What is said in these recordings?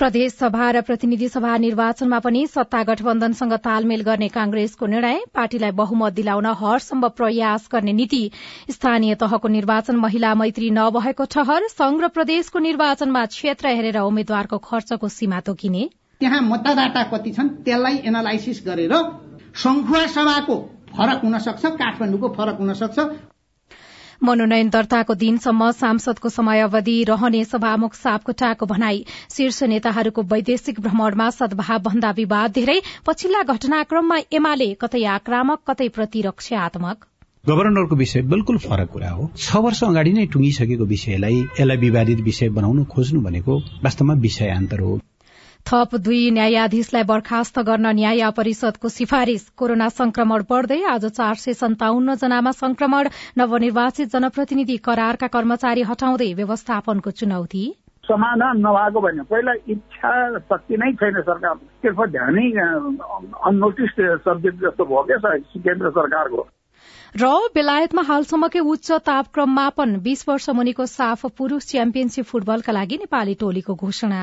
प्रदेश सभा र प्रतिनिधि सभा निर्वाचनमा पनि सत्ता गठबन्धनसँग तालमेल गर्ने कांग्रेसको निर्णय पार्टीलाई बहुमत दिलाउन हरसम्भव प्रयास गर्ने नीति स्थानीय तहको निर्वाचन महिला मैत्री नभएको ठहर संघ र प्रदेशको निर्वाचनमा क्षेत्र हेरेर उम्मेद्वारको खर्चको सीमा तोकिने। त्यहाँ मतदाता कति छन् त्यसलाई एनालाइसिस गरेर संखुवा सभाको फरक हुन सक्छ काठमाडौँको फरक हुन सक्छ मनोनयन दर्ताको दिनसम्म सांसदको समयावधि रहने सभामुख सापकोटाको भनाई। शीर्ष नेताहरूको वैदेशिक भ्रमणमा सद्भाव भन्दा विवाद धेरै। पछिल्ला घटनाक्रममा एमाले कतै आक्रामक कतै प्रतिरक्षात्मक। गभर्नरको विषय बिल्कुल फरक कुरा हो। छ वर्ष अगाडि नै टुङ्गिसकेको विषयलाई यसलाई विवादित विषय बनाउन खोज्नु भनेको वास्तवमा विषयान्तर हो। थप दुई न्यायाधीशलाई बर्खास्त गर्न न्याय परिषदको सिफारिश। कोरोना संक्रमण बढ़दै आज चार सय सन्ताउन्न जनामा संक्रमण नवनिर्वाचित जनप्रतिनिधि करारका कर्मचारी हटाउँदै व्यवस्थापनको चुनौती। समाधान नभएको भने पहिला इच्छा शक्ति नै छैन सरकार त्यसमा ध्यानै अननोटिस सब्जेक्ट जस्तो भयो क्या केन्द्र सरकारको। र बेलायतमा हालसम्मकै उच्च तापक्रम मापन बीस वर्ष मुनिको साफ पुरूष च्याम्पियनशीप फुटबलका लागि नेपाली टोलीको घोषणा।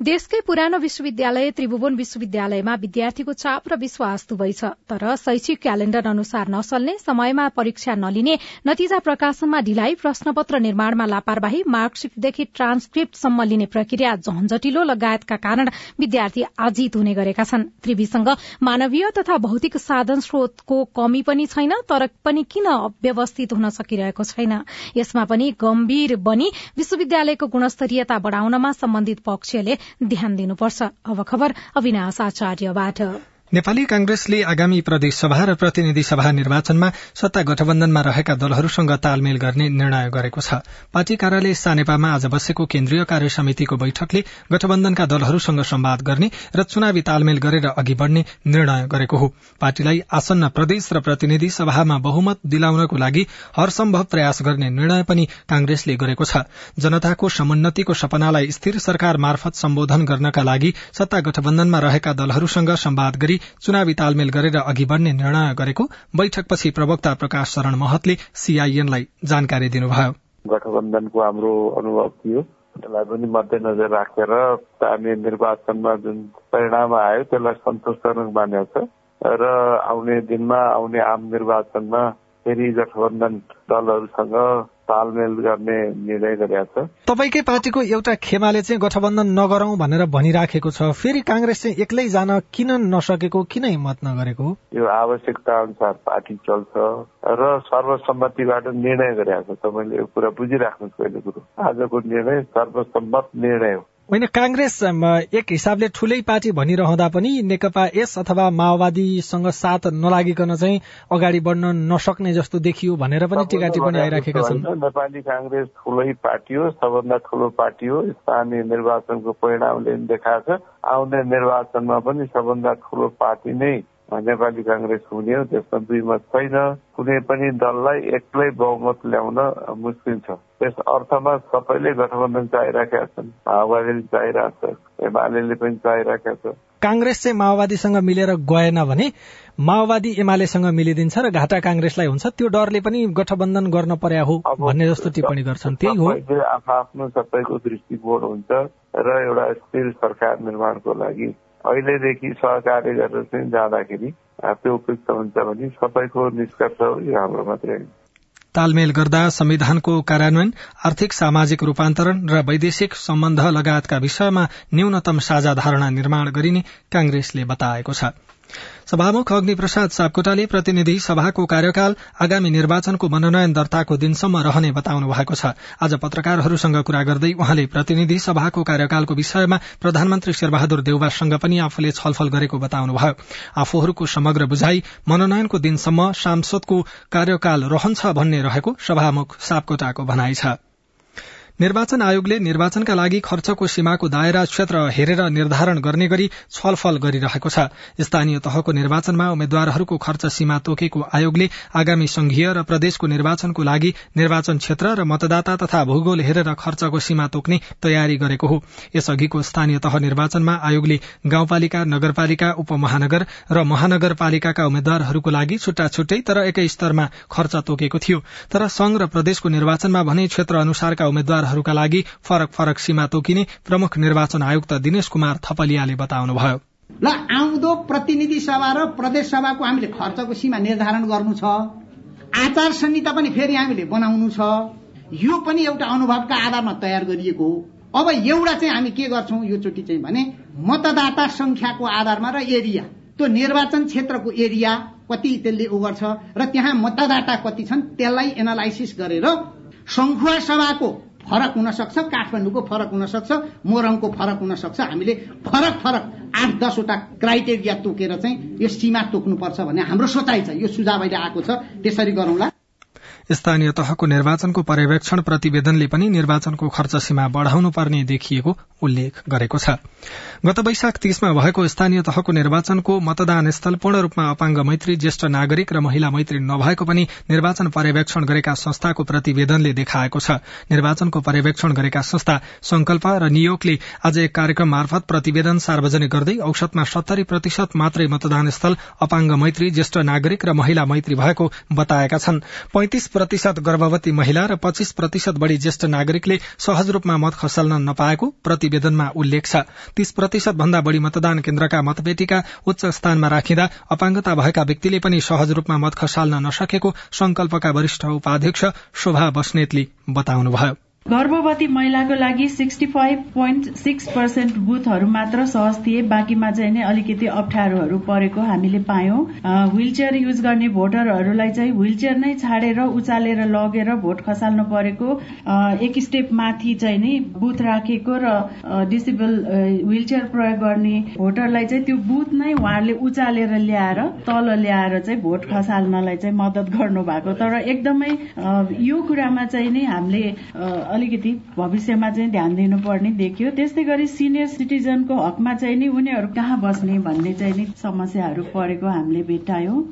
देशकै पुरानो विश्वविद्यालय त्रिभुवन विश्वविद्यालयमा विद्यार्थीको चाप र विश्वास दुवै छ तर शैक्षिक क्यालेण्डर अनुसार नसल्ने समयमा परीक्षा नलिने नतिजा प्रकाशनमा ढिलाइ प्रश्नपत्र निर्माणमा लापरवाही मार्कशीटदेखि ट्रान्सक्रिप्टसम्म लिने प्रक्रिया झन्झटिलो लगायतका कारण विद्यार्थी आजित हुने गरेका छन्। त्रिवीसँग मानवीय तथा भौतिक साधन स्रोतको कमी पनि छैन तर पनि किन व्यवस्थित हुन सकिरहेको छैन? यसमा पनि गम्भीर बनी विश्वविद्यालयको गुणस्तरीयता बढ़ाउनमा सम्बन्धित पक्षले ध्यान दिनुपर्छ। अब खबर अविनाश आचार्यबाट। नेपाली कांग्रेसले आगामी प्रदेश सभा र प्रतिनिधि सभा निर्वाचनमा सत्ता गठबन्धनमा रहेका दलहरूसँग तालमेल गर्ने निर्णय गरेको छ। पार्टी कार्यालय सानेपामा आज बसेको केन्द्रीय कार्य समितिको बैठकले गठबन्धनका दलहरूसँग संवाद गर्ने र चुनावी तालमेल गरेर अघि बढ़ने निर्णय गरेको हो। पार्टीलाई आसन्न प्रदेश र प्रतिनिधि सभामा बहुमत दिलाउनको लागि हरसम्भव प्रयास गर्ने निर्णय पनि कांग्रेसले गरेको छ। जनताको समुन्नतिको सपनालाई स्थिर सरकार मार्फत सम्बोधन गर्नका लागि सत्ता गठबन्धनमा रहेका दलहरूसँग संवाद गरी चुनावी तालमेल गरेर अघि बढ़ने निर्णय गरेको बैठकपछि प्रवक्ता प्रकाश शरण महतले सीआईएनलाई जानकारी दिनुभयो। गठबन्धनको हाम्रो अनुभव थियो। त्यसलाई पनि मध्यनजर राखेर स्थानीय निर्वाचनमा जुन परिणाम आयो त्यसलाई सन्तोषजनक मानेको छ र आउने दिनमा आउने आम निर्वाचनमा फेरि गठबन्धन दलहरूसँग तालमेल गर्ने निर्णय गरेका छ तपाईँकै पार्टीको एउटा खेमाले चाहिँ गठबन्धन नगरौं भनेर भनिराखेको छ। फेरि कांग्रेस चाहिँ एक्लै जान किन नसकेको किन हिम्मत नगरेको? यो आवश्यकता अनुसार पार्टी चल्छ र सर्वसम्मतिबाट निर्णय गरेका छ। तपाईँले यो कुरा बुझिराख्नुहोस् पहिलो कुरो। आजको निर्णय सर्वसम्मत निर्णय हो। होइन कांग्रेस एक हिसाबले ठूलै पार्टी भनिरहँदा पनि नेकपा एस अथवा माओवादीसँग साथ नलागिकन चाहिँ अगाडि बढ्न नसक्ने जस्तो देखियो भनेर पनि टिका टिप्पणी आइराखेका छन्। नेपाली कांग्रेस ठूलै पार्टी हो सबभन्दा ठूलो पार्टी हो स्थानीय निर्वाचनको परिणामले देखाएको छ। आउने निर्वाचनमा पनि सबभन्दा ठूलो पार्टी नै नेपाली काङ्ग्रेस हुने हो त्यसमा दुई मत छैन। कुनै पनि दललाई एक्लै बहुमत ल्याउन मुस्किल छ। त्यस अर्थमा सबैले गठबन्धन चाहिरहेका छन्। माओवादीले चाहिरहेको छ एमाले पनि चाहिरहेका छ। काङ्ग्रेस चाहिँ माओवादीसँग मिलेर गएन भने माओवादी एमालेसँग मिलिदिन्छ र घाटा काङ्ग्रेसलाई हुन्छ त्यो डरले पनि गठबन्धन गर्न पर्या हो भन्ने जस्तो टिप्पणी गर्छन्। त्यही हो। आफ्नो सबैको दृष्टिकोण हुन्छ र एउटा स्थिर सरकार निर्माणको लागि अहिलेदेखि सहकार्य गरेर चाहिँ जाँदाखेरि त्यो उपयुक्त हुन्छ भने सबैको निष्कर्ष हाम्रो मात्रै तालमेल गर्दा संविधानको कार्यान्वयन आर्थिक सामाजिक रूपान्तरण र वैदेशिक सम्बन्ध लगायतका विषयमा न्यूनतम साझा धारणा निर्माण गरिने कांग्रेसले बताएको छ। सभामुख अग्निप्रसाद सापकोटाले प्रतिनिधि सभाको कार्यकाल आगामी निर्वाचनको मनोनयन दर्ताको दिनसम्म रहने बताउनु भएको छ। आज पत्रकारहरूसँग कुरा गर्दै उहाँले प्रतिनिधि सभाको कार्यकालको विषयमा प्रधानमन्त्री शेरबहादुर देउवासँग पनि आफूले छलफल गरेको बताउनुभयो। आफूहरूको समग्र बुझाइ मनोनयनको दिनसम्म सांसदको कार्यकाल रहन्छ भन्ने रहेको सभामुख सापकोटाको भनाइ छ। निर्वाचन आयोगले निर्वाचनका लागि खर्चको सीमाको दायरा क्षेत्र हेरेर निर्धारण गर्ने गरी छलफल गरिरहेको छ। स्थानीय तहको निर्वाचनमा उम्मेद्वारहरूको खर्च सीमा तोकेको आयोगले आगामी संघीय र प्रदेशको निर्वाचनको लागि निर्वाचन क्षेत्र र मतदाता तथा भूगोल हेरेर खर्चको सीमा तोक्ने तयारी गरेको हो। यसअघिको स्थानीय तह निर्वाचनमा आयोगले गाउँपालिका नगरपालिका उपमहानगर र महानगरपालिकाका उम्मेद्वारहरूको लागि छुट्टा छुट्टै तर एकै स्तरमा खर्च तोकेको थियो। तर संघ र प्रदेशको निर्वाचनमा भने क्षेत्र अनुसारका उम्मेद्वार उम्मेद्वारहरूका लागि फरक फरक सीमा तोकिने प्रमुख निर्वाचन आयुक्त दिनेश कुमार थपलियाले बताउनुभयो। ल आउँदो प्रतिनिधि सभा र प्रदेश सभाको हामीले खर्चको सीमा निर्धारण गर्नु छ। आचार संहिता पनि फेरि हामीले बनाउनु छ। यो पनि एउटा अनुभवका आधारमा तयार गरिएको हो। अब एउटा चाहिँ हामी के गर्छौँ यो चोटि चाहिँ भने मतदाता संख्याको आधारमा र एरिया। त्यो निर्वाचन क्षेत्रको एरिया कति त्यसले ओभर छ र त्यहाँ मतदाता कति छन् त्यसलाई एनालाइसिस गरेर संखुवा सभाको फरक हुन सक्छ काठमाडौँको फरक हुन सक्छ मोरङको फरक हुन सक्छ हामीले फरक फरक आठ दसवटा क्राइटेरिया तोकेर चाहिँ यो सीमा तोक्नुपर्छ भन्ने हाम्रो सोचाइ छ यो सुझाव अहिले आएको छ। त्यसरी गरौँला। स्थानीय तहको निर्वाचनको पर्यवेक्षण प्रतिवेदनले पनि निर्वाचनको खर्च सीमा बढ़ाउनु पर्ने देखिएको उल्लेख गरेको छ। गत वैशाख तीसमा भएको स्थानीय तहको निर्वाचनको मतदान स्थल पूर्ण रूपमा अपाङ्ग मैत्री ज्येष्ठ नागरिक र महिला मैत्री नभएको पनि निर्वाचन पर्यवेक्षण गरेका संस्थाको प्रतिवेदनले देखाएको छ। निर्वाचनको पर्यवेक्षण गरेका संस्था संकल्प र नियोगले आज एक कार्यक्रम मार्फत प्रतिवेदन सार्वजनिक गर्दै औषधमा सत्तरी प्रतिशत मात्रै मतदान स्थल अपाङ्ग मैत्री ज्येष्ठ नागरिक र महिला मैत्री भएको बताएका छन्। प्रतिशत गर्भवती महिला र पच्चीस प्रतिशत बढ़ी ज्येष्ठ नागरिकले सहज रूपमा मत खसाल्न नपाएको प्रतिवेदनमा उल्लेख छ। तीस प्रतिशत भन्दा बढ़ी मतदान केन्द्रका मतपेटिका उच्च स्थानमा राखिँदा अपाङ्गता भएका व्यक्तिले पनि सहज रूपमा मत खसाल्न नसकेको संकल्पका वरिष्ठ उपाध्यक्ष शोभा बस्नेतले बताउनुभयो। गर्भवती महिलाको लागि sixty five point six percent बुथहरू मात्र सहज थिए। बाँकीमा चाहिँ नै अलिकति अप्ठ्यारोहरू परेको हामीले पायौं। व्हील चेयर युज गर्ने भोटरहरूलाई चाहिँ व्हील चेयर नै छाडेर उचालेर लगेर भोट खसाल्नु परेको। एक स्टेप माथि चाहिँ नै बुथ राखेको र डिसेबल व्हील चेयर प्रयोग गर्ने भोटरलाई चाहिँ त्यो बुथ नै उहाँहरूले उचालेर ल्याएर तल ल्याएर चाहिँ भोट खसाल्नलाई चाहिँ मदत गर्नु भएको तर एकदमै यो कुरामा चाहिँ नै हामीले अलिकति भविष्यमा चाहिँ ध्यान दिनुपर्ने देखियो। त्यस्तै गरी सिनियर सिटिजनको हकमा चाहिँ नि उनीहरू कहाँ बस्ने भन्ने चाहिँ नि समस्याहरू परेको हामीले भेटायौं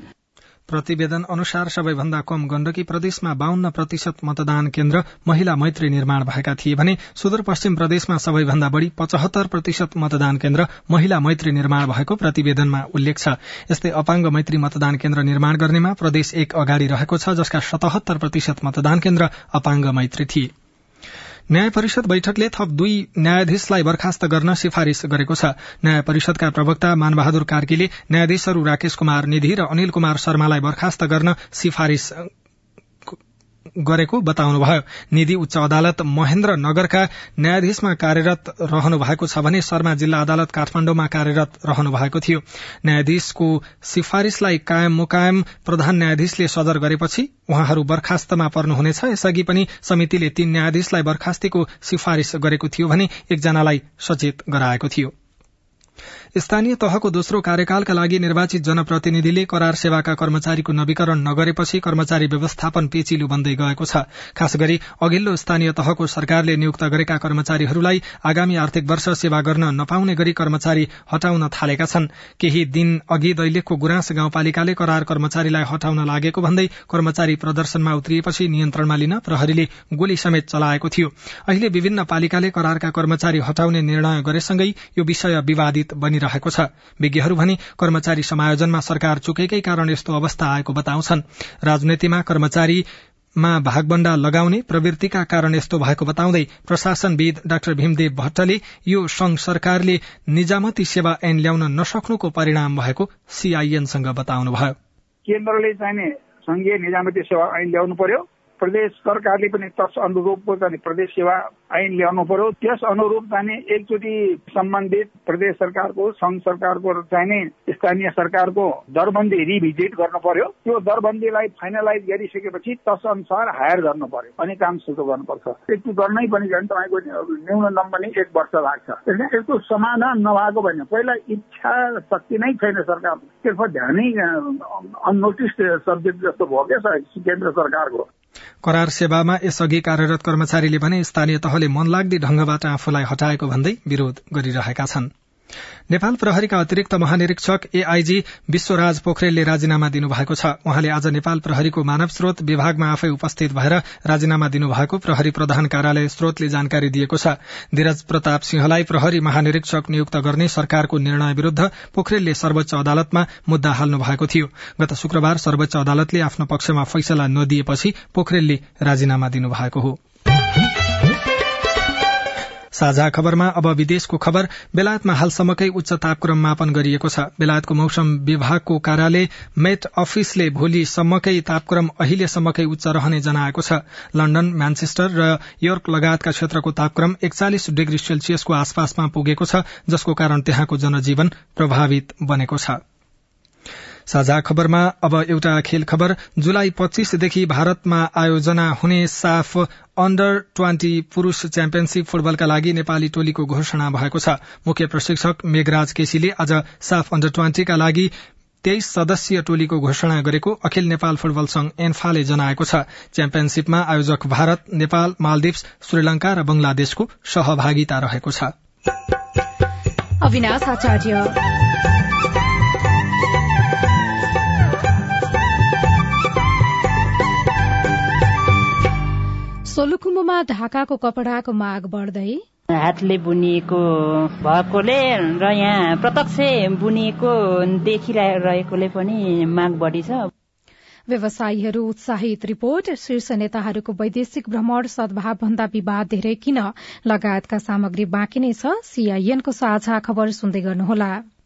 प्रतिवेदन अनुसार सबैभन्दा कम गण्डकी प्रदेशमा बाहन्न प्रतिशत मतदान केन्द्र महिला मैत्री निर्माण भएका थिए भने सुदूरपश्चिम प्रदेशमा सबैभन्दा बढ़ी पचहत्तर प्रतिशत मतदान केन्द्र महिला मैत्री निर्माण भएको प्रतिवेदनमा उल्लेख छ। यस्तै अपाङ्ग मैत्री मतदान केन्द्र निर्माण गर्नेमा प्रदेश एक अगाडि रहेको छ जसका सतहत्तर प्रतिशत मतदान केन्द्र अपाङ्ग मैत्री थिए। न्याय परिषद बैठकले थप दुई न्यायाधीशलाई बर्खास्त गर्न सिफारिश गरेको छ। न्याय परिषदका प्रवक्ता मानबहादुर कार्कीले न्यायाधीशहरू राकेश कुमार निधि र अनिल कुमार शर्मालाई बर्खास्त गर्न सिफारिश गरेको बताउनुभयो। निधि उच्च अदालत महेन्द्र नगरका न्यायाधीशमा कार्यरत रहनु भएको छ भने शर्मा जिल्ला अदालत काठमाण्डुमा कार्यरत रहनु भएको थियो। न्यायाधीशको सिफारिशलाई कायम मुकायम प्रधान न्यायाधीशले सदर गरेपछि उहाँहरू बर्खास्तमा पर्नुहुनेछ। यसअघि पनि समितिले तीन न्यायाधीशलाई बर्खास्तीको सिफारिश गरेको थियो भने एकजनालाई सचेत गराएको थियो। स्थानीय तहको दोस्रो कार्यकालका लागि निर्वाचित जनप्रतिनिधिले करार सेवाका कर्मचारीको नवीकरण नगरेपछि कर्मचारी व्यवस्थापन पेचिलो बन्दै गएको छ। खास गरी अघिल्लो स्थानीय तहको सरकारले नियुक्त गरेका कर्मचारीहरूलाई आगामी आर्थिक वर्ष सेवा गर्न नपाउने गरी कर्मचारी हटाउन थालेका छन्। केही दिन अघि दैलेखको गुराँस गाउँपालिकाले करार कर्मचारीलाई हटाउन लागेको भन्दै कर्मचारी प्रदर्शनमा उत्रिएपछि नियन्त्रणमा लिन प्रहरीले गोली समेत चलाएको थियो। अहिले विभिन्न पालिकाले करारका कर्मचारी हटाउने निर्णय गरेसँगै यो विषय विवादित बनिरहेको छ। विज्ञहरू भने कर्मचारी समायोजनमा सरकार चुकेकै कारण यस्तो अवस्था आएको बताउँछन्। राजनीतिमा कर्मचारी मा भागबण्डा लगाउने प्रवृत्तिका कारण यस्तो भएको बताउँदै प्रशासनविद डाक्टर भीमदेव भट्टले यो संघ सरकारले निजामती सेवा ऐन ल्याउन नसक्नुको परिणाम भएको सीआईएनसँग बताउनुभयो। केन्द्रले चाहिने संघीय निजामती सेवा ऐन ल्याउनु पर्यो। प्रदेश सरकारले पनि तस अनुरूपको चाहिँ प्रदेश सेवा ऐन ल्याउनु पर्यो। त्यस अनुरूप चाहिँ एकचोटि सम्बन्धित प्रदेश सरकारको संघ सरकारको चाहिने स्थानीय सरकारको दरबन्दी रिभिजिट गर्नु पर्यो। त्यो दरबन्दीलाई फाइनलाइज गरिसकेपछि तस अनुसार हायर गर्नु पर्यो अनि काम सुरु गर्नुपर्छ। त्यति गर्नै पनि झन् तपाईँको न्यूनतम पनि एक वर्ष लाग्छ। यसको समाधान नभएको भने पहिला इच्छा शक्ति नै छैन सरकार त्यसमा ध्यानै अननोटिस सब्जेक्ट जस्तो भयो क्या केन्द्र सरकारको। करार सेवामा यसअघि कार्यरत कर्मचारीले भने स्थानीय तहले मनलाग्दी ढंगबाट आफूलाई हटाएको भन्दै विरोध गरिरहेका छनृ। नेपाल प्रहरीका अतिरिक्त महानिरीक्षक एआईजी विश्वराज पोखरेलले राजीनामा दिनुभएको छ। उहाँले आज नेपाल प्रहरीको मानव स्रोत विभागमा आफै उपस्थित भएर राजीनामा दिनुभएको प्रहरी प्रधान कार्यालय स्रोतले जानकारी दिएको छ। धीरज प्रताप सिंहलाई प्रहरी महानिरीक्षक नियुक्त गर्ने सरकारको निर्णय विरूद्ध पोखरेलले सर्वोच्च अदालतमा मुद्दा हाल्नु भएको थियो। गत शुक्रबार सर्वोच्च अदालतले आफ्नो पक्षमा फैसला नदिएपछि पोखरेलले राजीनामा दिनुभएको हो। साझा खबरमा अब विदेशको खबर बेलायतमा हालसम्मकै उच्च तापक्रम मापन गरिएको छ। बेलायतको मौसम विभागको कार्यालय मेट अफिसले भोलिसम्मकै तापक्रम अहिलेसम्मकै उच्च रहने जनाएको छ। लण्डन म्यान्चेस्टर र योर्क लगायतका क्षेत्रको तापक्रम एकचालिस डिग्री सेल्सियसको आसपासमा पुगेको छ जसको कारण त्यहाँको जनजीवन प्रभावित बनेको छ। साझा खबरमा अब एउटा खेल खबर। जुलाई पच्चीसदेखि भारतमा आयोजना हुने साफ अन्डर ट्वेन्टी पुरूष च्याम्पियनशीप फुटबलका लागि नेपाली टोलीको घोषणा भएको छ। मुख्य प्रशिक्षक मेघराज केसीले आज साफ अन्डर ट्वेन्टीका लागि तेइस सदस्यीय टोलीको घोषणा गरेको अखिल नेपाल फुटबल संघ एन्फाले जनाएको छ। च्याम्पियनशीपमा आयोजक भारत नेपाल मालदिप्स श्रीलंका र बंगलादेशको सहभागिता रहेको छ। सोलुखुम्बुमा ढाकाको कपडाको माग बढ्दै हातले बुनिएको भएकोले र यहाँ प्रत्यक्ष बुनिएको देखिरहेकोले पनि माग बढी छ व्यवसायीहरू उत्साहित रिपोर्ट शीर्ष नेताहरूको वैदेशिक भ्रमण सद्भाव भन्दा विवाद धेरै किन? लगायतका सामग्री बाँकी नै छ। सीआईएनको साझा खबर सुन्दै गर्नुहोला।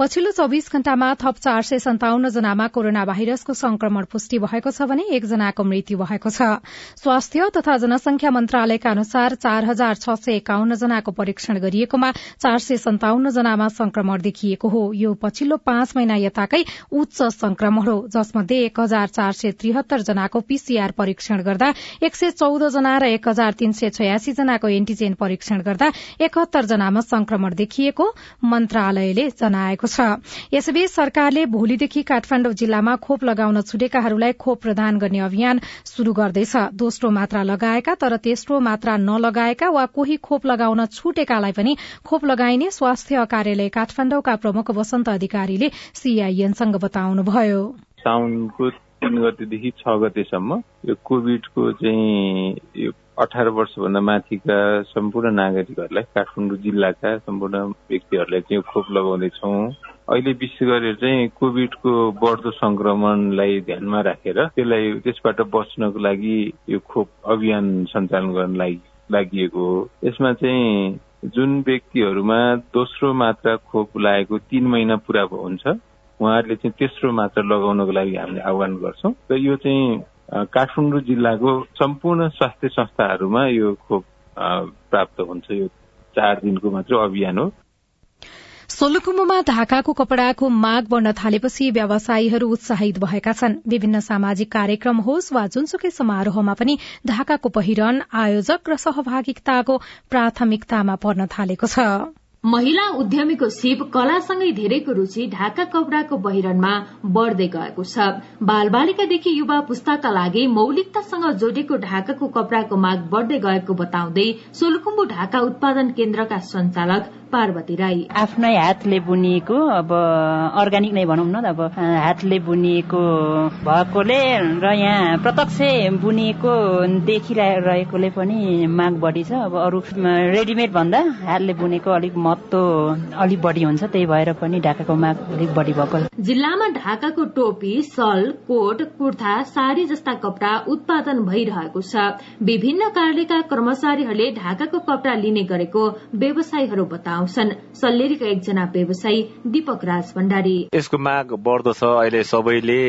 पछिल्लो चौविस घण्टामा थप चार सय सन्ताउन्न जनामा कोरोना भाइरसको संक्रमण पुष्टि भएको छ भने एकजनाको मृत्यु भएको छ। स्वास्थ्य तथा जनसंख्या मन्त्रालयका अनुसार चार हजार छ सय एकाउन्न जनाको परीक्षण गरिएकोमा चार सय सन्ताउन्न जनामा संक्रमण देखिएको हो। यो पछिल्लो पाँच महिना यताकै उच्च संक्रमण हो जसमध्ये एक हजार चार सय त्रिहत्तर जनाको पीसीआर परीक्षण गर्दा एक सय चौध जना र एक हजार तीन सय छयासी जनाको एन्टीजेन परीक्षण गर्दा एकहत्तर जनामा संक्रमण देखिएको मन्त्रालयले जनाएको छ। यसैबीच सरकारले भोलिदेखि काठमाडौँ जिल्लामा खोप लगाउन छुटेकाहरूलाई खोप प्रदान गर्ने अभियान शुरू गर्दैछ। दोस्रो मात्रा लगाएका तर तेस्रो मात्रा नलगाएका वा कोही खोप लगाउन छुटेकालाई पनि खोप लगाइने स्वास्थ्य कार्यालय काठमाडौँका प्रमुख वसन्त अधिकारीले सीआईएनसँग बताउनुभयो। तीन गतेदेखि छ गतेसम्म यो कोभिडको चाहिँ यो अठार वर्षभन्दा माथिका सम्पूर्ण नागरिकहरूलाई काठमाडौँ जिल्लाका सम्पूर्ण व्यक्तिहरूलाई चाहिँ खोप लगाउँदैछौँ। अहिले विशेष गरेर चाहिँ कोभिडको बढ्दो संक्रमणलाई ध्यानमा राखेर त्यसलाई त्यसबाट बच्नको लागि यो खोप अभियान सञ्चालन गर्न लागि हो। यसमा चाहिँ जुन व्यक्तिहरूमा दोस्रो मात्रा खोप लागेको तीन महिना पुरा हुन्छ। उहाँहरूले चाहिँ तेस्रो मात्रा लगाउनको लागि हामीले आह्वान गर्छौँ र यो चाहिँ काठमाडौँ जिल्लाको सम्पूर्ण स्वास्थ्य संस्थाहरूमा यो खोप प्राप्त हुन्छ। यो चार दिनको मात्र अभियान हो। सोलुखुम्बुमा ढाकाको कपड़ाको माग बढ़न थालेपछि व्यवसायीहरू उत्साहित भएका छन्। विभिन्न सामाजिक कार्यक्रम होस् वा जुनसुकै समारोहमा पनि ढाकाको पहिरन आयोजक र सहभागिताको प्राथमिकतामा पर्न थालेको छ। महिला उद्यमीको सिप कलासँगै धेरैको रुचि ढाका कपडाको बहिरनमा बढ़दै गएको छ। बालबालिकादेखि युवा पुस्ताका लागि मौलिकतासँग जोडेको ढाकाको कपडाको माग बढ़दै गएको बताउँदै सोलुखुम्बु ढाका उत्पादन केन्द्रका संचालक पार्वती राई। आफ्नै हातले बुनिएको अब अर्ग्यानिक नै भनौँ न अब हातले बुनिएको भएकोले र यहाँ प्रत्यक्ष बुनिएको देखिरहेकोले पनि माग बढी छ। अब अरू रेडिमेड भन्दा हातले बुनेको अलिक महत्व अलिक बढी हुन्छ त्यही भएर पनि ढाकाको माग अलिक बढी भएको जिल्लामा ढाकाको टोपी सल कोट कुर्ता साडी जस्ता कपड़ा उत्पादन भइरहेको छ। विभिन्न कार्यालयका कर्मचारीहरूले ढाकाको कपड़ा लिने गरेको व्यवसायीहरू बताउ आउँछन्। सल्लेरीका एकजना व्यवसायी दीपक राज भण्डारी। यसको माग बढ्दो छ। अहिले सबैले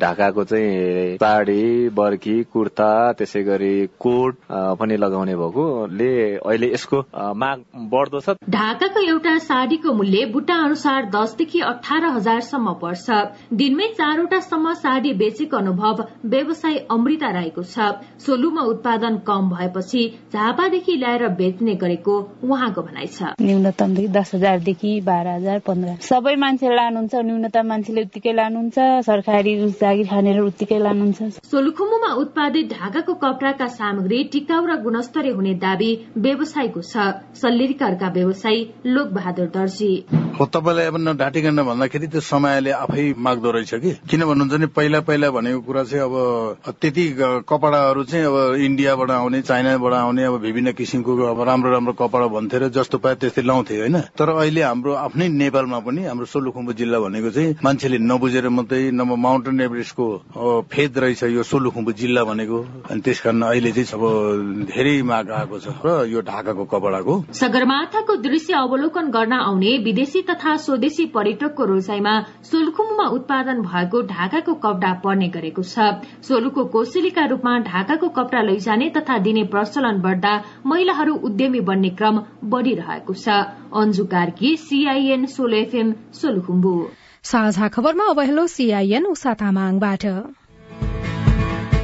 ढाकाको चाहिँ साडी बर्की कुर्ता त्यसै गरी कोट पनि लगाउने भएकोले अहिले यसको माग बढ्दो छ। ढाकाको एउटा साडीको मूल्य बुट्टा अनुसार दसदेखि अठार हजारसम्म पर्छ। दिनमै चारवटासम्म साडी बेचेको अनुभव व्यवसायी अमृता राईको छ। सोलुमा उत्पादन कम भएपछि झापादेखि ल्याएर बेच्ने गरेको उहाँको भनाइ छ। न्यूनतम दस हजारदेखि बाह्र हजार पन्ध्र सबै मान्छे लानुहुन्छ न्यूनतम मान्छेले उत्तिकै लानुहुन्छ सरकारी जागिर खानेर उत्तिकै लानुहुन्छ। सोलुखुम्बुमा उत्पादित ढाकाको कपडाका सामग्री टिकाउ र गुणस्तरीय हुने दावी व्यवसायको छ। सल्लेरीका व्यवसायी लोक बहादुर दर्जी। हो तपाईँलाई अब ढाँटिकन भन्दाखेरि त्यो समयले आफै माग्दो रहेछ कि? किन भन्नुहुन्छ भने पहिला पहिला भनेको कुरा चाहिँ अब त्यति कपडाहरू चाहिँ अब इन्डियाबाट आउने चाइनाबाट आउने अब विभिन्न किसिमको अब राम्रो राम्रो कपडा भन्थे र जस्तो पाए त्यस्तै लाउँथे होइन? तर अहिले हाम्रो आफ्नै नेपालमा पनि हाम्रो सोलुखुम्बु जिल्ला भनेको चाहिँ मान्छेले नबुझेर मात्रै नम्बर माउन्टेन एभरेस्टको फेद रहेछ यो सोलुखुम्बु जिल्ला भनेको। अनि त्यस कारण अहिले चाहिँ अब धेरै माग आएको छ र यो ढाकाको कपडाको। सगरमाथाको दृश्य अवलोकन गर्न आउने विदेशी तथा स्वदेशी पर्यटकको रोजाइमा सोलुखुम्बुमा उत्पादन भएको ढाकाको कपडा पर्ने गरेको छ। सोलुको कोसेलीका रूपमा ढाकाको कपडा लैजाने तथा दिने प्रचलन बढ़दा महिलाहरू उद्यमी बन्ने क्रम बढ़िरहेको छ। Anju Karki CIN Solu FM Solukhumbu. साझा खबरमा अब हेलो सीआईएन उषा तामाङबाट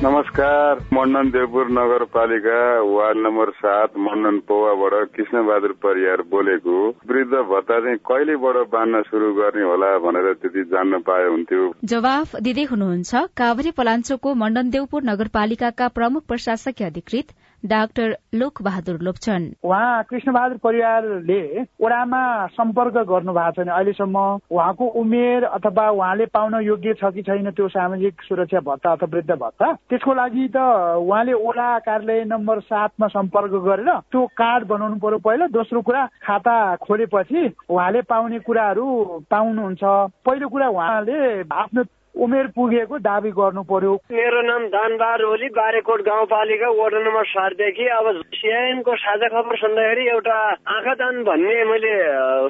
नमस्कार मण्डन देवपुर नगरपालिका वार्ड नम्बर सात मण्डन पौवाबाट कृष्णबहादुर परियार बोलेको। वृद्ध भत्ता चाहिँ कहिलेबाट बाँड्न शुरू गर्ने होला भनेर त्यति जान्न पाए हुन्थ्यो। जवाफ दिँदै हुनुहुन्छ काभ्रे पलाञ्चोको मण्डन देवपुर नगरपालिकाका प्रमुख प्रशासकीय अधिकृत डाक्टर लोक बहादुर लोप्छन्। उहाँ कृष्ण बहादुर परिवारले ओडामा सम्पर्क गर्नु भएको छैन। अहिलेसम्म उहाँको उमेर अथवा उहाँले पाउन योग्य छ कि छैन त्यो सामाजिक सुरक्षा भत्ता अथवा वृद्ध भत्ता त्यसको लागि त उहाँले ओडा कार्यालय नम्बर सातमा सम्पर्क गरेर त्यो कार्ड बनाउनु पर्यो। पहिला दोस्रो कुरा खाता खोलेपछि उहाँले पाउने कुराहरू पाउनुहुन्छ। पहिलो कुरा उहाँले आफ्नो उमेर पुगेको दावी गर्नु पर्यो। मेरो नाम दानबहादुर ओली बारेकोट गाउँपालिका वार्ड नम्बर सातदेखि। अब सिआइएनको साझा खबर सुन्दाखेरि एउटा आँखा दान भन्ने मैले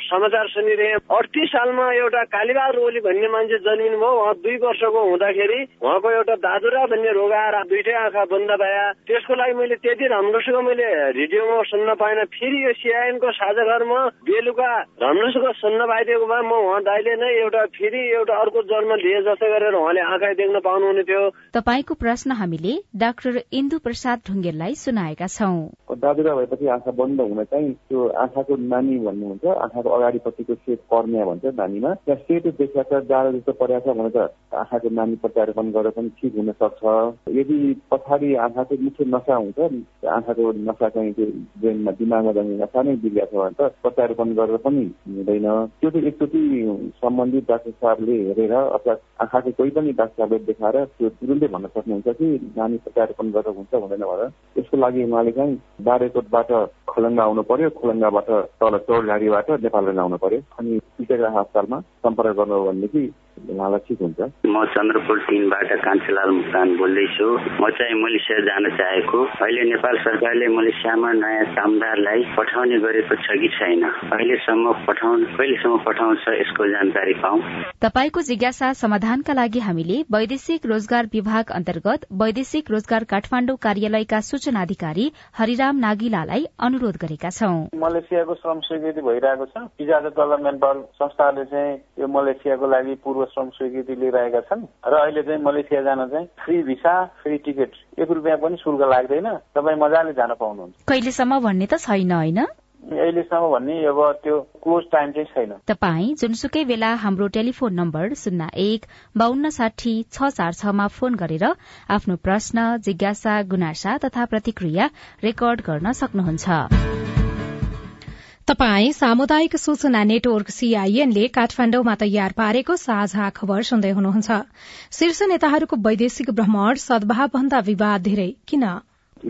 समाचार सुनिरहेँ। अडतिस सालमा एउटा कालीबहादुर ओली भन्ने मान्छे जन्मिनु भयो। उहाँ दुई वर्षको हुँदाखेरि उहाँको एउटा दादुरा भन्ने रोग आएर दुइटै आँखा बन्द भए। त्यसको लागि मैले त्यति राम्रोसँग मैले रेडियोमा सुन्न पाइनँ। फेरि यो सिआइएनको साझा घरमा बेलुका राम्रोसँग सुन्न पाइदिएको भए म उहाँ दाइले नै एउटा फेरि एउटा अर्को जन्म लिए जस्तै गरेर उहाँले आँखा देख्न पाउनुहुने थियो। तपाईँको प्रश्न हामीले डाक्टर इन्दु प्रसाद ढुङ्गेललाई सुनाएका छौं। दादुरा भएपछि आँखा बन्द हुन चाहिँ त्यो आँखाको नानी भन्नुहुन्छ। आँखाको अगाडिपट्टिको सेट कर्निया भन्छ नानीमा। त्यहाँ सेतो देखिया छ जाडो जस्तो परेको छ भने त आँखाको नानी प्रत्यारोपण गरेर पनि ठिक हुन सक्छ यदि पछाडि आँखाको मुख्य नसा हुन्छ आँखाको नसा चाहिँ त्यो ब्रेनमा दिमागमा जाने नसा नै बिग्रिएको छ भने त प्रत्यारोपण गरेर पनि हुँदैन। त्यो चाहिँ एकचोटि सम्बन्धित डाक्टर साहबले हेरेर अथवा आँखाको कोही पनि साहबले देखाएर त्यो तुरुन्तै भन्न सक्नुहुन्छ कि नानी प्रत्यारोपण गरेर हुन्छ हुँदैन भनेर यसको लागि उहाँले चाहिँ बारेकोटबाट खोलङ्गा आउनु पर्यो खोलङ्गाबाट तल चौरघारीबाट नेपाल आउनु पर्यो अनि टिटेका अस्पतालमा सम्पर्क गर्नु भनेदेखि उहाँलाई ठिक हुन्छ? म चन्द्रपुर तिनबाट कान्छीलाल मुक्तान बोल्दैछु। म चाहिँ मलेसिया जान चाहेको। अहिले नेपाल सरकारले मलेसियामा नयाँ कामदारलाई पठाउने गरेको छ कि छैन? अहिलेसम्म पठाउनु कहिलेसम्म पठाउँछ यसको जानकारी पाऊ। तपाईँको जिज्ञासा समाधानका लागि हामीले वैदेशिक रोजगार विभाग अन्तर्गत वैदेशिक रोजगार काठमाडौँ कार्यालयका सूचना अधिकारी हरिराम नागिलालाई अनुरोध गरेका छौं। मलेसियाको श्रम स्वीकृति भइरहेको छ। पिजा डेभलपमेन्ट संस्थाले चाहिँ यो मलेसियाको लागि पूर्व श्रम स्वीकृति लिइरहेका छन्। र अहिले चाहिँ मलेसिया जान चाहिँ फ्री भिसा फ्री टिकट एक रुपियाँ पनि शुल्क लाग्दैन। तपाईँ मजाले जान पाउनुहुन्छ। कहिलेसम्म भन्ने त छैन होइन? अहिलेसम्म भन्ने अब त्यो क्लोज टाइम चाहिँ छैन। तपाईँ जुनसुकै बेला हाम्रो टेलिफोन नम्बर शून्य एक बान्न साठी छ चार छमा फोन गरेर आफ्नो प्रश्न जिज्ञासा गुनासा तथा प्रतिक्रिया रेकर्ड गर्न सक्नुहुन्छ। तपाई सामुदायिक सूचना नेटवर्क सीआईएनले काठमाण्डुमा तयार पारेको साझा खबर सुन्दै हुनुहुन्छ। शीर्ष नेताहरूको वैदेशिक भ्रमण सद्भाव भन्दा विवाद धेरै। किन?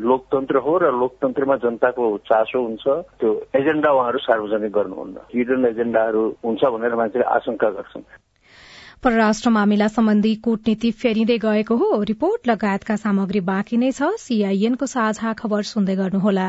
लोकतन्त्र हो र लोकतन्त्रमा जनताको चासो हुन्छ। त्यो एजेण्डा उहाँहरू सार्वजनिक गर्नुहुन्न। हिडन एजेण्डाहरू हुन्छ भनेर मान्छेले आशंका गर्छन्। परराष्ट्र मामिला सम्बन्धी कूटनीति फेरिँदै गएको हो। रिपोर्ट लगायतका सामग्री बाँकी नै छ। सीआईएनको साझा खबर सुन्दै गर्नुहोला।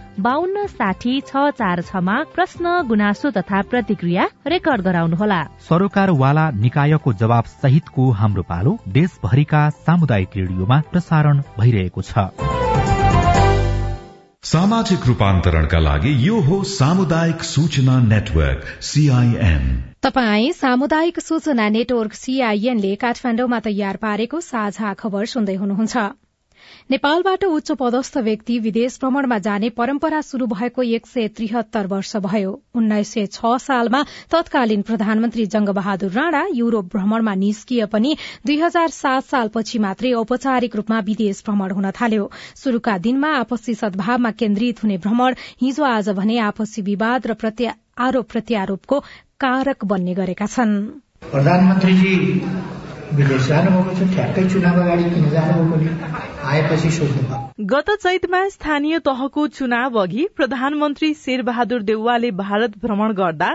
बान्न साठी छ चार छमा प्रश्न गुनासो तथा प्रतिक्रिया रेकर्ड गराउनुहोला। सरोकारवाला निकायको जवाब सहितको हाम्रो पालो देशभरिका सामुदायिक रेडियोमा प्रसारण भइरहेको छ। सामाजिक रूपान्तरणका लागि यो हो सामुदायिक सूचना नेटवर्क सीआईएन तपाई सामुदायिक सूचना नेटवर्क सीआईएनले काठमाण्डुमा तयार पारेको साझा खबर सुन्दै हुनुहुन्छ। नेपालबाट उच्च पदस्थ व्यक्ति विदेश भ्रमणमा जाने परम्परा शुरू भएको एक सय त्रिहत्तर वर्ष भयो। उन्नाइस सय छ सालमा तत्कालीन प्रधानमन्त्री जंगबहादुर राणा युरोप भ्रमणमा निस्किए पनि दुई हजार सात सालपछि मात्रै औपचारिक रूपमा विदेश भ्रमण हुन थाल्यो। शुरूका दिनमा आपसी सद्भावमा केन्द्रित हुने भ्रमण हिजो आज भने आपसी विवाद र आरोप प्रत्यारोपको कारक बन्ने गरेका छन्। विदेश जानुभएको छ ठ्याक्कै चुनाव अगाडि किन जानुभएको आएपछि सोध्नु गत चैतमा स्थानीय तहको चुनाव अघि प्रधानमन्त्री शेरबहादुर देउवाले भारत भ्रमण गर्दा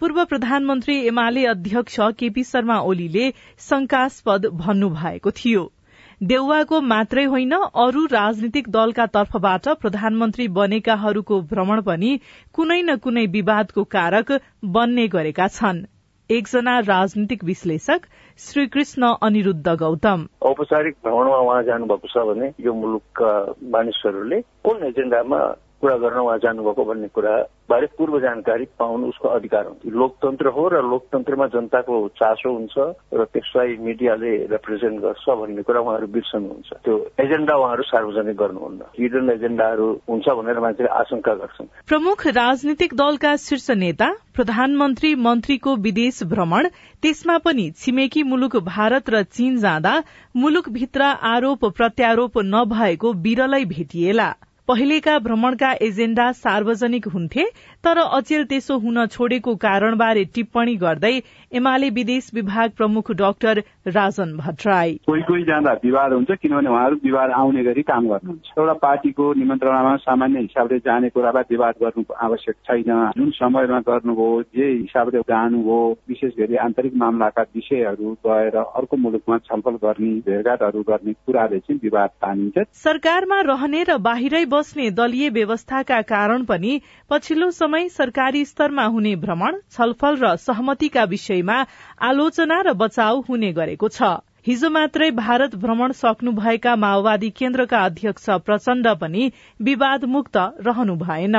पूर्व प्रधानमन्त्री एमाले अध्यक्ष केपी शर्मा ओलीले शंकास्पद भन्नु भएको थियो। देउवाको मात्रै होइन अरू राजनीतिक दलका तर्फबाट प्रधानमन्त्री बनेकाहरूको भ्रमण पनि कुनै न कुनै विवादको कारक बन्ने गरेका छन्। एकजना राजनीतिक विश्लेषक श्रीकृष्ण अनिरूद्ध गौतम। औपचारिक भ्रमणमा उहाँ जानुभएको छ भने यो मुलुकका मानिसहरूले कुन एजेण्डामा कुरा गर्न उहाँ जानुभएको भन्ने कुरा बारे पूर्व जानकारी पाउनु उसको अधिकार हुन्छ। लोकतन्त्र हो र लोकतन्त्रमा जनताको चासो हुन्छ र त्यसलाई मिडियाले रिप्रेजेन्ट गर्छ भन्ने कुरा उहाँहरू बिर्सनुहुन्छ। त्यो एजेन्डा उहाँहरू सार्वजनिक गर्नुहुन्न। हिडन एजेन्डाहरू हुन्छ भनेर मान्छेले आशंका गर्छन्। प्रमुख राजनीतिक दलका शीर्ष नेता प्रधानमन्त्री मन्त्रीको विदेश भ्रमण त्यसमा पनि छिमेकी मुलुक भारत र चीन जाँदा मुलुकभित्र आरोप प्रत्यारोप नभएको विरलै भेटिएला। पहिलेका भ्रमणका एजेण्डा सार्वजनिक हुन्थे तर अचेल त्यसो हुन छोडेको कारणबारे टिप्पणी गर्दै एमाले विदेश विभाग प्रमुख डाक्टर राजन भट्टराई। कोही कोही जाँदा विवाद हुन्छ किनभने उहाँहरू विवाद आउने गरी काम गर्नुहुन्छ। एउटा पार्टीको निमन्त्रणामा सामान्य हिसाबले जाने कुरालाई विवाद गर्नु आवश्यक छैन। जुन समयमा गर्नुभयो जे हिसाबले जानुभयो विशेष गरी आन्तरिक मामलाका विषयहरू गएर अर्को मुलुकमा छलफल गर्ने भेटघाटहरू गर्ने कुराले चाहिँ विवाद तानिन्छ। सरकारमा रहने र बाहिरै बस्ने दलीय व्यवस्थाका कारण पनि पछिल्लो समय सरकारी स्तरमा हुने भ्रमण छलफल र सहमतिका विषयमा आलोचना र बचाउ हुने गरेको छ। हिजो मात्रै भारत भ्रमण सक्नुभएका माओवादी केन्द्रका अध्यक्ष प्रचण्ड पनि विवादमुक्त रहनु भएन।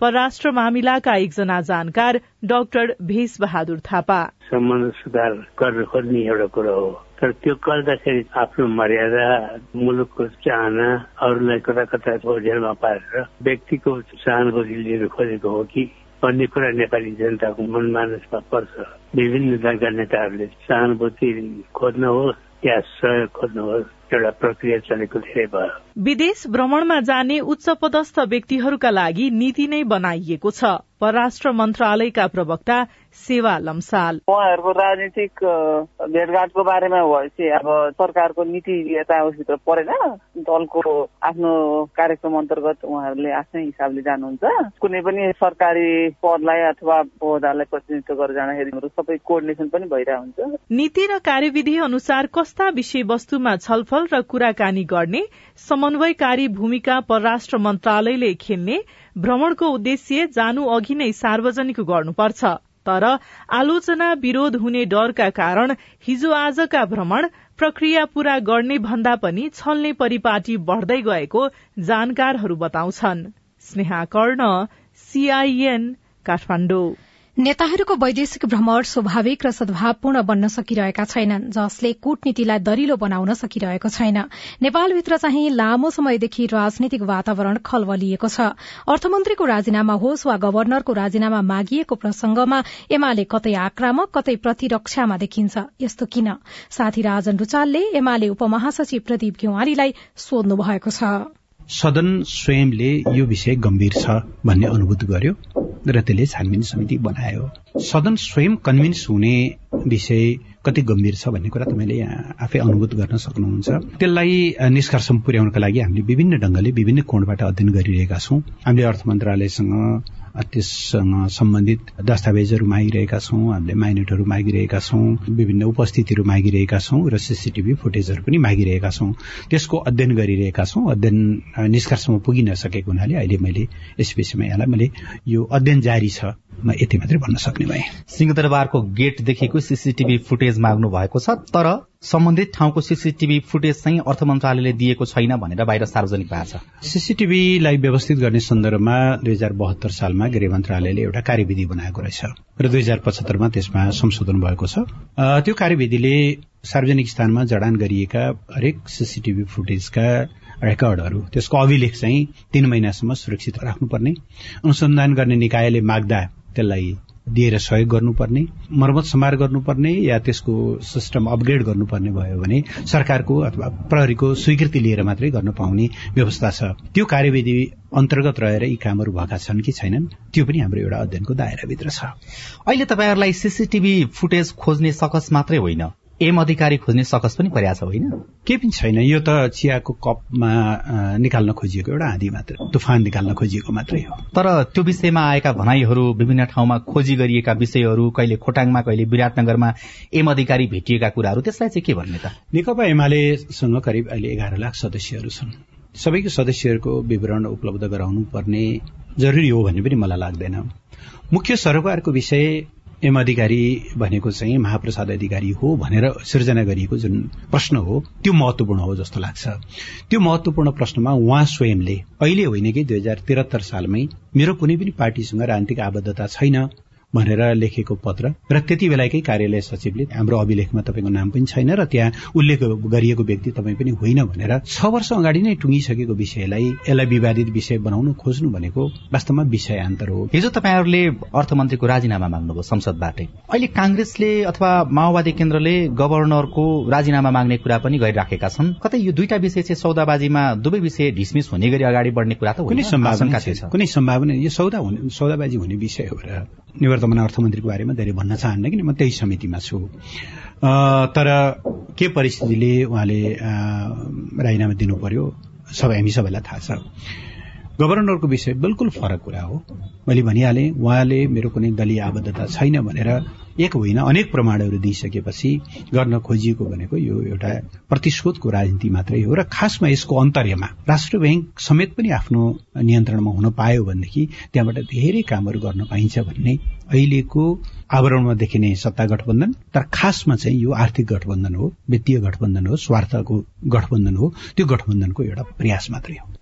परराष्ट्र मामिलाका एकजना जानकार डाक्टर भेष बहादुर थापा। सम्बन्ध सुधार गर्न खोज्ने एउटा कुरो हो। तर त्यो गर्दाखेरि आफ्नो मर्यादा मुलुकको चाहना अरूलाई कता कता जेलमा पारेर व्यक्तिको सहानुभूति लिएर खोजेको हो कि भन्ने कुरा नेपाली जनताको मनमानसमा पर्छ। विभिन्न दलका नेताहरूले सहानुभूति खोज्नुहोस् या सहयोग खोज्नुहोस् एउटा प्रक्रिया चलेको धेरै भयो। विदेश भ्रमणमा जाने उच्च पदस्थ व्यक्तिहरूका लागि नीति नै बनाइएको छ। परराष्ट्र मन्त्रालयका प्रवक्ता सेवा लम्साल। उहाँहरूको राजनीतिक भेटघाटको बारेमा भएपछि अब सरकारको नीति यताभित्र परेन। दलको आफ्नो कार्यक्रम अन्तर्गत उहाँहरूले आफ्नै हिसाबले जानुहुन्छ। कुनै पनि सरकारी पदलाई अथवा पौधालाई प्रतिनिधित्व गरेर जाँदाखेरि सबै कोर्डिनेसन पनि भइरहेको हुन्छ नीति र कार्यविधि अनुसार कस्ता विषयवस्तुमा छलफल र कुराकानी गर्ने समन्वयकारी भूमिका परराष्ट्र मन्त्रालयले खेल्ने भ्रमणको उद्देश्य जानु अघि नै सार्वजनिक गर्नुपर्छ। तर आलोचना विरोध हुने डरका कारण हिजो आजका भ्रमण प्रक्रिया पूरा गर्ने भन्दा पनि छल्ने परिपाटी बढ़दै गएको जानकारहरू बताउँछन्। स्नेहा कर्ण सीआईएन नेताहरूको वैदेशिक भ्रमण स्वाभाविक र सद्भावपूर्ण बन्न सकिरहेका छैनन् जसले कूटनीतिलाई दरिलो बनाउन सकिरहेको छैन। नेपालभित्र चाहिँ लामो समयदेखि राजनीतिक वातावरण खलबलिएको छ। अर्थमन्त्रीको राजीनामा होस् वा गवर्नरको राजीनामा मागिएको प्रसंगमा एमाले कतै आक्रामक कतै प्रतिरक्षामा देखिन्छ। यस्तो किन? साथी राजन रुचालले एमाले उपमहासचिव प्रदीप गेवालीलाई सोध्नु भएको छ। सदन स्वयंले यो विषय गम्भीर छ भन्ने अनुभूत गर्यो र त्यसले छानबिन समिति बनायो। सदन स्वयं कन्भिन्स हुने विषय कति गम्भीर छ भन्ने कुरा तपाईँले आफै अनुभूत गर्न सक्नुहुन्छ। त्यसलाई निष्कर्षमा पुर्याउनका लागि हामीले विभिन्न ढंगले विभिन्न कोणबाट अध्ययन गरिरहेका छौं। हामीले अर्थ मन्त्रालयसँग त्यससँग सम्बन्धित दस्तावेजहरू मागिरहेका छौँ हामीले माइनेटहरू मागिरहेका छौँ विभिन्न उपस्थितिहरू मागिरहेका छौँ र सिसिटिभी फुटेजहरू पनि मागिरहेका छौँ। त्यसको अध्ययन गरिरहेका छौँ। अध्ययन निष्कर्षमा पुगिन सकेको हुनाले अहिले मैले यस विषयमा यहाँलाई मैले यो अध्ययन जारी छ। म यति मात्रै भन्न सक्ने भए। सिंहदरबारको गेटदेखिको सिसिटिभी फुटेज माग्नु भएको छ तर सम्बन्धित ठाउँको सिसिटिभी फुटेज चाहिँ अर्थ मन्त्रालयले दिएको छैन भनेर बाहिर सार्वजनिक भएको छ। सिसिटिभीलाई व्यवस्थित गर्ने सन्दर्भमा दुई हजार बहत्तर सालमा गृह मन्त्रालयले एउटा कार्यविधि बनाएको रहेछ र दुई हजार पचहत्तरमा त्यसमा संशोधन भएको छ। त्यो कार्यविधिले सार्वजनिक स्थानमा जडान गरिएका हरेक सिसिटिभी फुटेजका रेकर्डहरू त्यसको अभिलेख चाहिँ तीन महिनासम्म सुरक्षित राख्नुपर्ने। अनुसन्धान गर्ने निकायले माग्दा त्यसलाई दिएर सहयोग गर्नुपर्ने मर्मत सम्हार गर्नुपर्ने या त्यसको सिस्टम अपग्रेड गर्नुपर्ने भयो भने सरकारको अथवा प्रहरीको स्वीकृति लिएर मात्रै गर्न पाउने व्यवस्था छ। त्यो कार्यविधि अन्तर्गत रहेर यी कामहरू भएका छन् कि छैनन् त्यो पनि हाम्रो एउटा अध्ययनको दायराभित्र छ। अहिले तपाईँहरूलाई सीसीटीभी फुटेज खोज्ने सकस मात्रै होइन। एम अधिकारी खोज्ने सकस पनि पर्या छ होइन? केही पनि छैन। यो त चियाको कपमा निकाल्न खोजिएको एउटा आँधी मात्र तुफान निकाल्न खोजिएको मात्रै हो। तर त्यो विषयमा आएका भनाइहरू विभिन्न ठाउँमा खोजी गरिएका विषयहरू कहिले खोटाङमा कहिले विराटनगरमा एम अधिकारी भेटिएका कुराहरू त्यसलाई चाहिँ के भन्ने त? नेकपा एमालेसँग करिब अहिले एघार लाख सदस्यहरू छन्। सबैको सदस्यहरूको विवरण उपलब्ध गराउनु पर्ने जरुरी हो भन्ने पनि मलाई लाग्दैन। मुख्य सरोकारको विषय एम अधिकारी भनेको चाहिँ महाप्रसाद अधिकारी हो भनेर सिर्जना गरिएको जुन प्रश्न हो त्यो महत्वपूर्ण हो जस्तो लाग्छ। त्यो महत्वपूर्ण प्रश्नमा उहाँ स्वयंले अहिले होइन कि दुई हजार त्रिहत्तर सालमै मेरो कुनै पनि पार्टीसँग राजनीतिक आबद्धता छैन। भनेर लेखेको पत्र र त्यति बेलाकै कार्यालय सचिवले हाम्रो अभिलेखमा तपाईँको नाम पनि छैन र त्यहाँ उल्लेख गरिएको व्यक्ति तपाईँ पनि होइन भनेर छ वर्ष अगाडि नै टुङ्गिसकेको विषयलाई यसलाई विवादित विषय बनाउनु खोज्नु भनेको वास्तवमा विषयान्तर हो। हिजो तपाईँहरूले अर्थमन्त्रीको राजीनामा माग्नुभयो संसदबाटै। अहिले कांग्रेसले अथवा माओवादी केन्द्रले गभर्नरको राजीनामा माग्ने कुरा पनि गरिराखेका छन्। कतै यो दुईटा विषय चाहिँ सौदाबाजीमा दुवै विषय ढिसमिस हुने गरी अगाडि बढ्ने कुरा त कुनै सम्भावना कुनै सम्भावना यो सौदा सौदाबाजी हुने विषय हो र निवर्तमान अर्थमन्त्रीको बारेमा धेरै भन्न चाहन्न किन म त्यही समितिमा छु। तर के परिस्थितिले उहाँले राजीनामा दिनु पर्यो सबै हामी सबैलाई थाहा छ। गभर्नरको विषय बिल्कुल फरक कुरा हो। मैले भनिहालेँ उहाँले मेरो कुनै दलीय आबद्धता छैन भनेर एक होइन अनेक प्रमाणहरू दिइसकेपछि गर्न खोजिएको भनेको यो एउटा प्रतिशोधको राजनीति मात्रै हो र खासमा यसको अन्तर्यमा राष्ट्र ब्याङ्क समेत पनि आफ्नो नियन्त्रणमा हुन पायो भनेदेखि त्यहाँबाट धेरै कामहरू गर्न पाइन्छ भन्ने अहिलेको आवरणमा देखिने सत्ता गठबन्धन तर खासमा चाहिँ यो आर्थिक गठबन्धन हो वित्तीय गठबन्धन हो स्वार्थको गठबन्धन हो त्यो गठबन्धनको एउटा प्रयास मात्रै हो।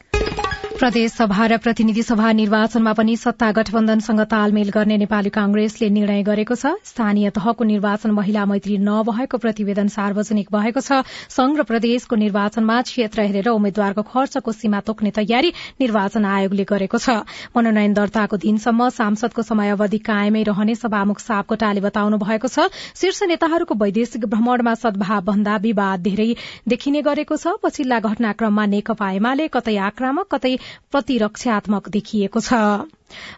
प्रदेश सभा र प्रतिनिधि सभा निर्वाचनमा पनि सत्ता गठबन्धनसँग तालमेल गर्ने नेपाली कांग्रेसले निर्णय गरेको छ। स्थानीय तहको निर्वाचन महिला मैत्री नभएको प्रतिवेदन सार्वजनिक भएको छ। संघ र प्रदेशको निर्वाचनमा क्षेत्र हेरेर उम्मेद्वारको खर्चको सीमा तोक्ने तयारी निर्वाचन आयोगले गरेको छ। मनोनयन दर्ताको दिनसम्म सांसदको समयावधि कायमै रहने सभामुख सापकोटाले बताउनु भएको छ शीर्ष नेताहरूको वैदेशिक भ्रमणमा सद्भाव भन्दा विवाद धेरै देखिने गरेको छ। पछिल्ला घटनाक्रममा नेकपा एमाले कतै आक्रामक कतै प्रतिरक्षात्मक देखिएको छ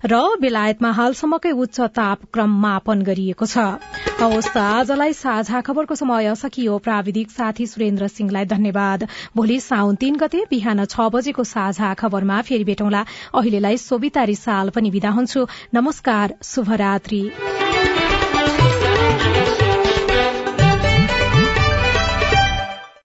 र बेलायतमा हालसम्मकै उच्च तापक्रम मापन गरिएको छ। आजलाई साझा खबरको समय सकियो। प्राविधिक साथी सुरेन्द्र सिंहलाई धन्यवाद। भोलि साउन तीन गते बिहान छ बजेको साझा खबरमा फेरि भेटौँला। अहिलेलाई सोभिता रिसाल पनि विदा हुन्छु। नमस्कार शुभरात्री।